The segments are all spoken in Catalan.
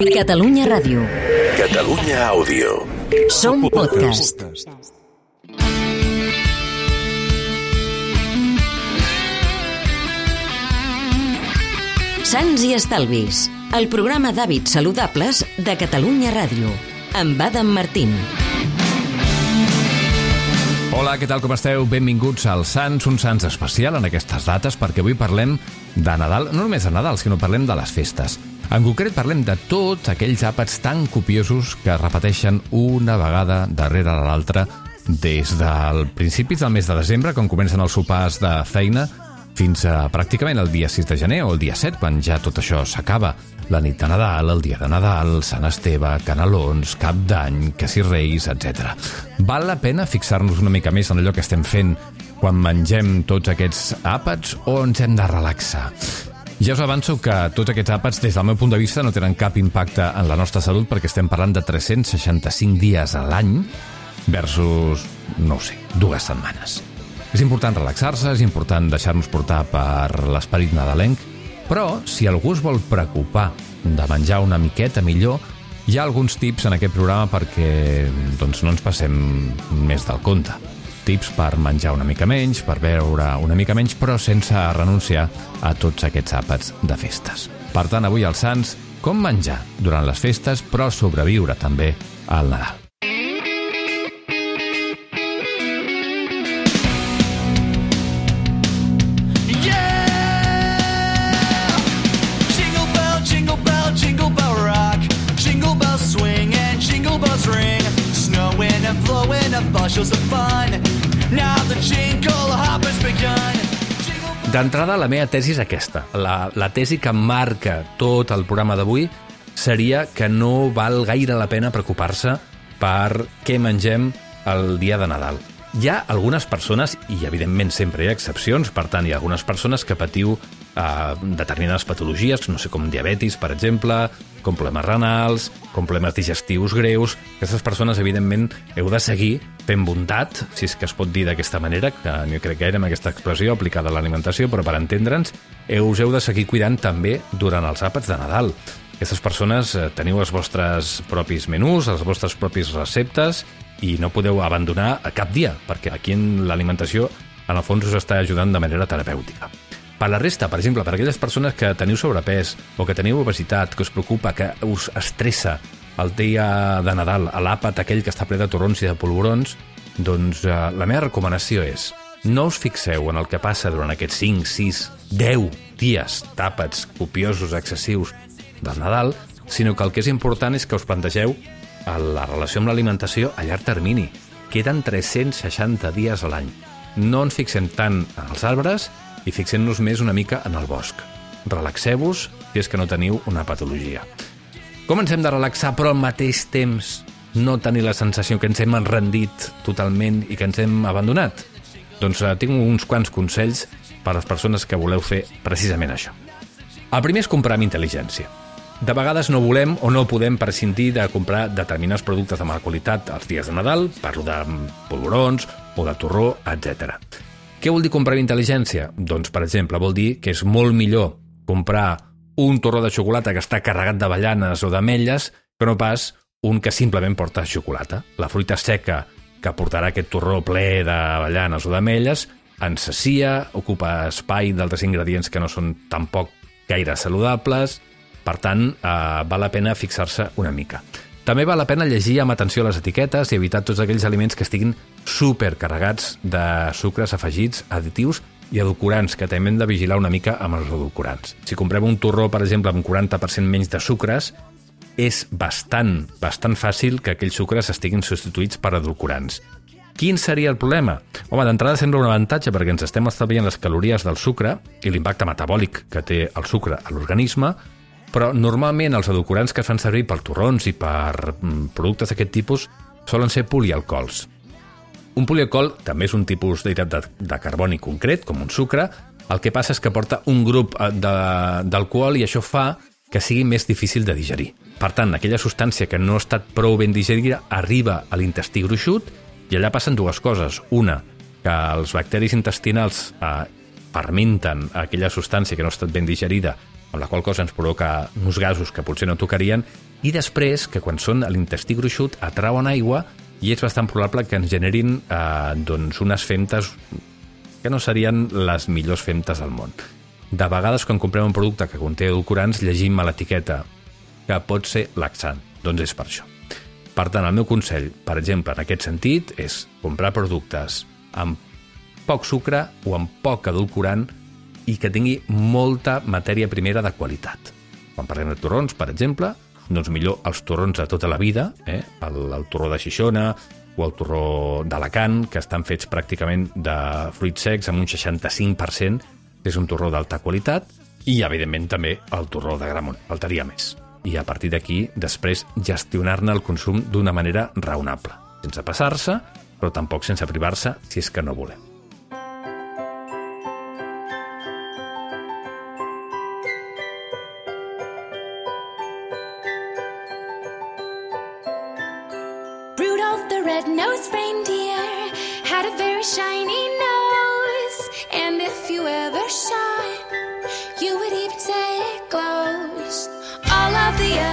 Catalunya Ràdio. Catalunya Àudio. Som podcast. Sants i Estalvis, el programa d'hàbits saludables de Catalunya Ràdio, amb Adam Martín. Hola, què tal, com esteu? Benvinguts al Sants, un Sants especial en aquestes dates, perquè avui parlem de Nadal, no només de Nadal, sinó parlem de les festes. En concret parlem de tots aquells àpats tan copiosos que es repeteixen una vegada darrere l'altra des del principis del mes de desembre, quan comencen els sopars de feina, fins a pràcticament el dia 6 de gener o el dia 7, quan ja tot això s'acaba. La nit de Nadal, el dia de Nadal, Sant Esteve, Canelons, Cap d'Any, si Reis, etc. Val la pena fixar-nos una mica més en allò que estem fent quan mengem tots aquests àpats o ens hem de relaxar? Ja us avanço que tots aquests àpats, des del meu punt de vista, no tenen cap impacte en la nostra salut perquè estem parlant de 365 dies a l'any versus, no ho sé, dues setmanes. És important relaxar-se, és important deixar-nos portar per l'esperit nadalenc, però si algú es vol preocupar de menjar una miqueta millor, hi ha alguns tips en aquest programa perquè doncs, no ens passem més del compte. Tips per menjar una mica menys, per beure una mica menys, però sense renunciar a tots aquests àpats de festes. Per tant, avui als Sants, com menjar durant les festes, però sobreviure també al Nadal. Jingle jingle bell, rock. Jingle swing and jingle bells ring. D'entrada, la meva tesi és aquesta. La, la tesi que marca tot el programa d'avui seria que no val gaire la pena preocupar-se per què mengem el dia de Nadal. Hi ha algunes persones, i evidentment sempre hi ha excepcions, per tant, hi ha algunes persones que patiu eh, determinades patologies, no sé, com diabetis, per exemple, com problemes renals, com problemes digestius greus. Aquestes persones, evidentment, heu de seguir fent bondat, si és que es pot dir d'aquesta manera, que no crec gaire amb aquesta expressió aplicada a l'alimentació, però per entendre'ns, us heu de seguir cuidant també durant els àpats de Nadal. Aquestes persones eh, teniu els vostres propis menús, els vostres propis receptes i no podeu abandonar a cap dia, perquè aquí en l'alimentació en el fons us està ajudant de manera terapèutica. Per la resta, per exemple, per aquelles persones que teniu sobrepès o que teniu obesitat, que us preocupa, que us estressa el dia de Nadal, a l'àpat aquell que està ple de torrons i de polvorons, doncs eh, la meva recomanació és no us fixeu en el que passa durant aquests 5, 6, 10 dies d'àpats copiosos, excessius del Nadal, sinó que el que és important és que us plantegeu la relació amb l'alimentació a llarg termini. Queden 360 dies a l'any. No ens fixem tant en els arbres i fixem-nos més una mica en el bosc. Relaxeu-vos si és que no teniu una patologia. Com ens hem de relaxar però al mateix temps no tenir la sensació que ens hem rendit totalment i que ens hem abandonat? Doncs eh, tinc uns quants consells per a les persones que voleu fer precisament això. El primer és comprar amb intel·ligència. De vegades no volem o no podem prescindir de comprar determinats productes de mala qualitat els dies de Nadal, parlo de polvorons o de torró, etc. Què vol dir comprar intel·ligència? Doncs, per exemple, vol dir que és molt millor comprar un torró de xocolata que està carregat d'avellanes o d'ametlles que no pas un que simplement porta xocolata. La fruita seca que portarà aquest torró ple d'avellanes o d'ametlles ens sacia, ocupa espai d'altres ingredients que no són tampoc gaire saludables, per tant, eh, val la pena fixar-se una mica. També val la pena llegir amb atenció les etiquetes i evitar tots aquells aliments que estiguin supercarregats de sucres afegits, additius i edulcorants, que també hem de vigilar una mica amb els edulcorants. Si comprem un torró, per exemple, amb 40% menys de sucres, és bastant, bastant fàcil que aquells sucres estiguin substituïts per edulcorants. Quin seria el problema? Home, d'entrada sembla un avantatge perquè ens estem estalviant les calories del sucre i l'impacte metabòlic que té el sucre a l'organisme, però normalment els edulcorants que es fan servir per torrons i per mm, productes d'aquest tipus solen ser polialcohols. Un polialcohol també és un tipus d'hidratat de, de carboni concret, com un sucre, el que passa és que porta un grup eh, d'alcohol i això fa que sigui més difícil de digerir. Per tant, aquella substància que no ha estat prou ben digerida arriba a l'intestí gruixut i allà passen dues coses. Una, que els bacteris intestinals eh, fermenten aquella substància que no ha estat ben digerida amb la qual cosa ens provoca uns gasos que potser no tocarien, i després, que quan són a l'intestí gruixut, atrauen aigua i és bastant probable que ens generin eh, doncs unes femtes que no serien les millors femtes del món. De vegades, quan comprem un producte que conté edulcorants, llegim a l'etiqueta que pot ser laxant. Doncs és per això. Per tant, el meu consell, per exemple, en aquest sentit, és comprar productes amb poc sucre o amb poc edulcorant i que tingui molta matèria primera de qualitat. Quan parlem de torrons, per exemple, doncs millor els torrons de tota la vida, eh? el, el torró de Xixona o el torró d'Alacant, que estan fets pràcticament de fruits secs amb un 65%, és un torró d'alta qualitat, i, evidentment, també el torró de Gramont. Faltaria més. I a partir d'aquí, després, gestionar-ne el consum d'una manera raonable, sense passar-se, però tampoc sense privar-se si és que no volem.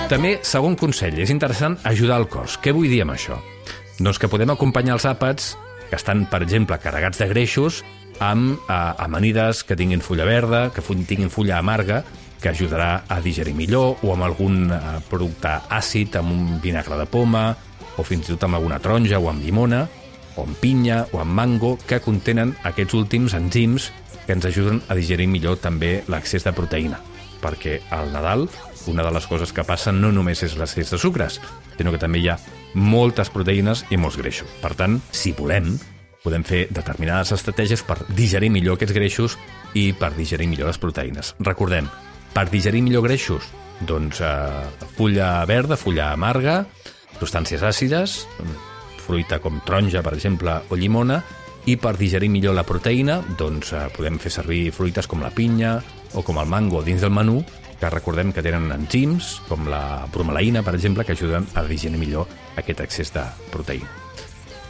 També, segon consell, és interessant ajudar el cos. Què vull dir amb això? Doncs que podem acompanyar els àpats que estan, per exemple, carregats de greixos amb eh, amanides que tinguin fulla verda, que tinguin fulla amarga, que ajudarà a digerir millor, o amb algun eh, producte àcid, amb un vinagre de poma, o fins i tot amb alguna taronja o amb llimona, o amb pinya o amb mango, que contenen aquests últims enzims que ens ajuden a digerir millor també l'accés de proteïna. Perquè al Nadal una de les coses que passa no només és l'excés de sucres, sinó que també hi ha moltes proteïnes i molts greixos. Per tant, si volem, podem fer determinades estratègies per digerir millor aquests greixos i per digerir millor les proteïnes. Recordem, per digerir millor greixos, doncs eh, fulla verda, fulla amarga, substàncies àcides, fruita com taronja, per exemple, o llimona, i per digerir millor la proteïna, doncs eh, podem fer servir fruites com la pinya o com el mango dins del menú, que recordem que tenen enzims, com la bromelaïna, per exemple, que ajuden a digerir millor aquest excés de proteïna.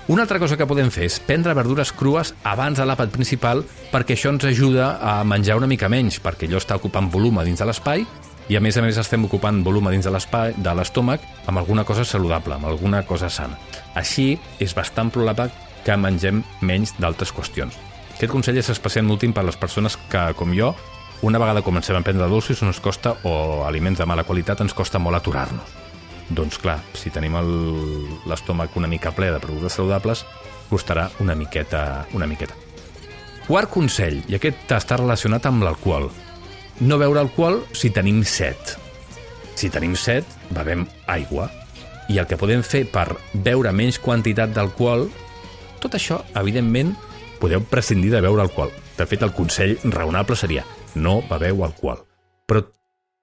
Una altra cosa que podem fer és prendre verdures crues abans de l'àpat principal perquè això ens ajuda a menjar una mica menys, perquè allò està ocupant volum dins de l'espai i a més a més estem ocupant volum dins de l'espai de l'estómac amb alguna cosa saludable, amb alguna cosa sana. Així és bastant probable que mengem menys d'altres qüestions. Aquest consell és especialment útil per a les persones que, com jo, una vegada comencem a prendre dolços ens costa, o aliments de mala qualitat, ens costa molt aturar-nos. Doncs clar, si tenim l'estómac una mica ple de productes saludables, costarà una miqueta, una miqueta. Quart consell, i aquest està relacionat amb l'alcohol. No beure alcohol si tenim set. Si tenim set, bevem aigua. I el que podem fer per beure menys quantitat d'alcohol, tot això, evidentment, podeu prescindir de beure alcohol. De fet, el consell raonable seria no beveu alcohol. Però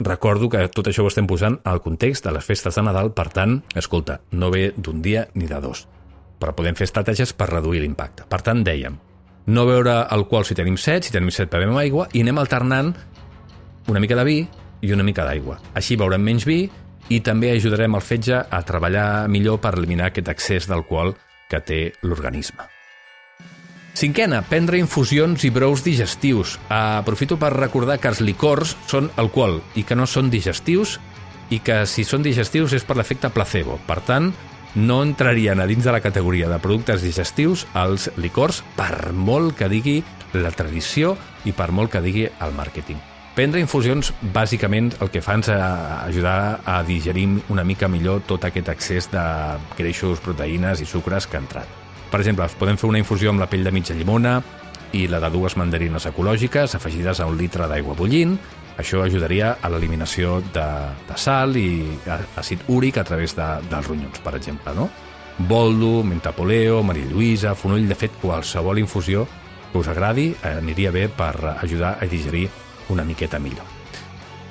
recordo que tot això ho estem posant al context de les festes de Nadal, per tant, escolta, no ve d'un dia ni de dos. Però podem fer estratègies per reduir l'impacte. Per tant, dèiem, no beure alcohol si tenim set, si tenim set bevem aigua, i anem alternant una mica de vi i una mica d'aigua. Així beurem menys vi i també ajudarem el fetge a treballar millor per eliminar aquest excés d'alcohol que té l'organisme. Cinquena, prendre infusions i brous digestius. Aprofito per recordar que els licors són alcohol i que no són digestius i que si són digestius és per l'efecte placebo. Per tant, no entrarien a dins de la categoria de productes digestius els licors per molt que digui la tradició i per molt que digui el màrqueting. Prendre infusions, bàsicament, el que fa ens a ajudar a digerir una mica millor tot aquest excés de greixos, proteïnes i sucres que ha entrat. Per exemple, podem fer una infusió amb la pell de mitja llimona i la de dues mandarines ecològiques afegides a un litre d'aigua bullint. Això ajudaria a l'eliminació de, de sal i àcid úric a través de, dels ronyons, per exemple. No? Boldo, mentapoleo, Maria Lluïsa, fonoll, de fet, qualsevol infusió que us agradi eh, aniria bé per ajudar a digerir una miqueta millor.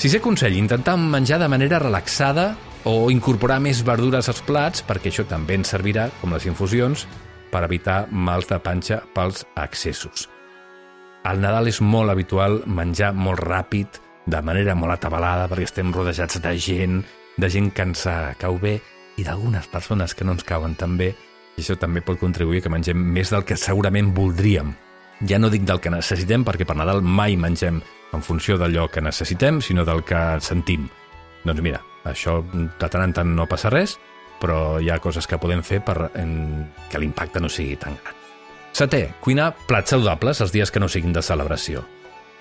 Sisè consell, intentar menjar de manera relaxada o incorporar més verdures als plats, perquè això també ens servirà, com les infusions, per evitar mals de panxa pels excessos. Al Nadal és molt habitual menjar molt ràpid, de manera molt atabalada, perquè estem rodejats de gent, de gent que ens cau bé i d'algunes persones que no ens cauen tan bé, i això també pot contribuir que mengem més del que segurament voldríem. Ja no dic del que necessitem, perquè per Nadal mai mengem en funció d'allò que necessitem, sinó del que sentim. Doncs mira, això de tant en tant no passa res, però hi ha coses que podem fer per en, que l'impacte no sigui tan gran. Setè, cuinar plats saludables els dies que no siguin de celebració.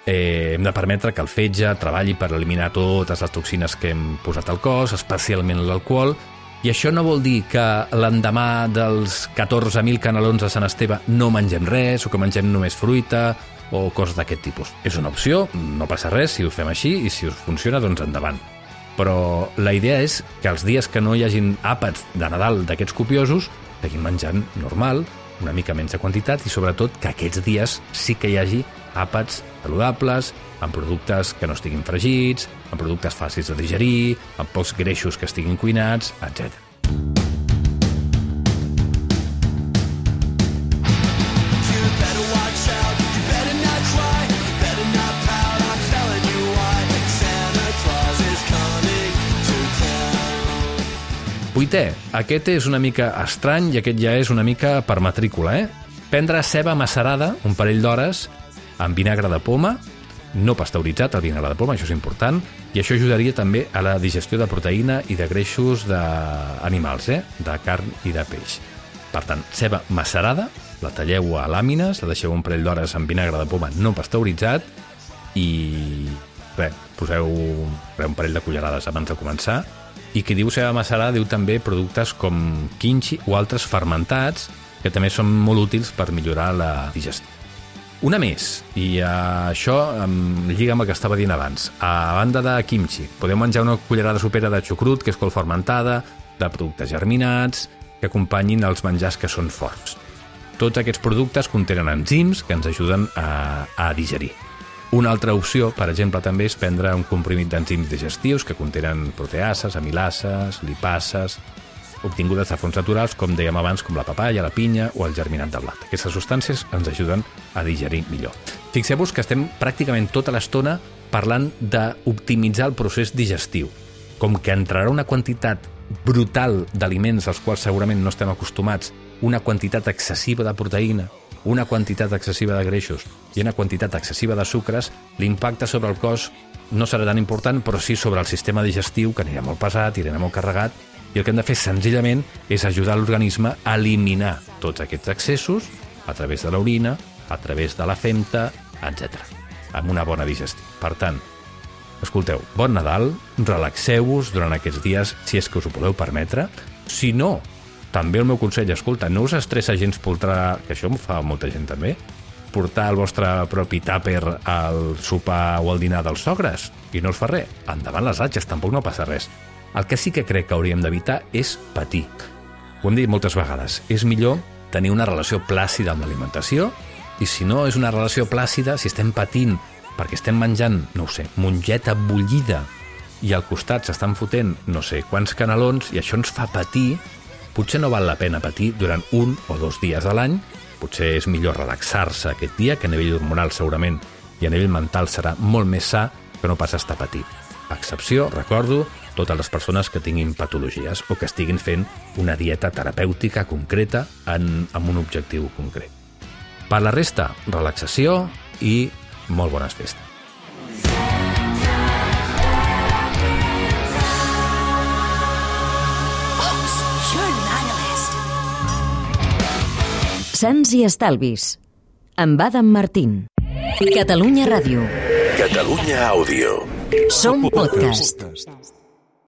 Eh, hem de permetre que el fetge treballi per eliminar totes les toxines que hem posat al cos, especialment l'alcohol, i això no vol dir que l'endemà dels 14.000 canelons de Sant Esteve no mengem res o que mengem només fruita o coses d'aquest tipus. És una opció, no passa res si ho fem així i si us funciona, doncs endavant. Però la idea és que els dies que no hi hagin àpats de Nadal d'aquests copiosos, seguim menjant normal, una mica menys de quantitat i sobretot que aquests dies sí que hi hagi àpats saludables, amb productes que no estiguin fregits, amb productes fàcils de digerir, amb pocs greixos que estiguin cuinats, etc. Vuitè, aquest és una mica estrany i aquest ja és una mica per matrícula, eh? Prendre ceba macerada, un parell d'hores, amb vinagre de poma, no pasteuritzat, el vinagre de poma, això és important, i això ajudaria també a la digestió de proteïna i de greixos d'animals, eh? de carn i de peix. Per tant, ceba macerada, la talleu a làmines, la deixeu un parell d'hores amb vinagre de poma no pasteuritzat i res, poseu un parell de cullerades abans de començar i qui diu ceba macerada diu també productes com quinxi o altres fermentats que també són molt útils per millorar la digestió. Una més, i això em lliga amb el que estava dient abans. A banda de kimchi, podeu menjar una cullerada sopera de xucrut, que és col fermentada, de productes germinats, que acompanyin els menjars que són forts. Tots aquests productes contenen enzims que ens ajuden a, a digerir. Una altra opció, per exemple, també és prendre un comprimit d'enzims digestius que contenen proteases, amilases, lipases, obtingudes de fonts naturals, com dèiem abans, com la papaya, la pinya o el germinat de blat. Aquestes substàncies ens ajuden a digerir millor. Fixeu-vos que estem pràcticament tota l'estona parlant d'optimitzar el procés digestiu. Com que entrarà una quantitat brutal d'aliments als quals segurament no estem acostumats, una quantitat excessiva de proteïna, una quantitat excessiva de greixos i una quantitat excessiva de sucres, l'impacte sobre el cos no serà tan important, però sí sobre el sistema digestiu, que anirà molt pesat, i anirà molt carregat, i el que hem de fer senzillament és ajudar l'organisme a eliminar tots aquests excessos a través de l'orina, a través de la femta, etc. amb una bona digestió. Per tant, escolteu, bon Nadal, relaxeu-vos durant aquests dies si és que us ho podeu permetre. Si no, també el meu consell, escolta, no us estressa gens portar, que això em fa molta gent també, portar el vostre propi tàper al sopar o al dinar dels sogres i no us fa res. Endavant les atxes, tampoc no passa res. El que sí que crec que hauríem d'evitar és patir. Ho hem dit moltes vegades. És millor tenir una relació plàcida amb l'alimentació i si no és una relació plàcida, si estem patint perquè estem menjant, no ho sé, mongeta bullida i al costat s'estan fotent no sé quants canelons i això ens fa patir, potser no val la pena patir durant un o dos dies a l'any, potser és millor relaxar-se aquest dia, que a nivell hormonal segurament i a nivell mental serà molt més sa que no pas estar patit. Excepció, recordo, totes les persones que tinguin patologies o que estiguin fent una dieta terapèutica concreta en, amb un objectiu concret. Per la resta, relaxació i molt bones festes. Sants i Estalvis. Amb Adam Martín. Catalunya Ràdio. Catalunya Àudio. Som podcast. podcast.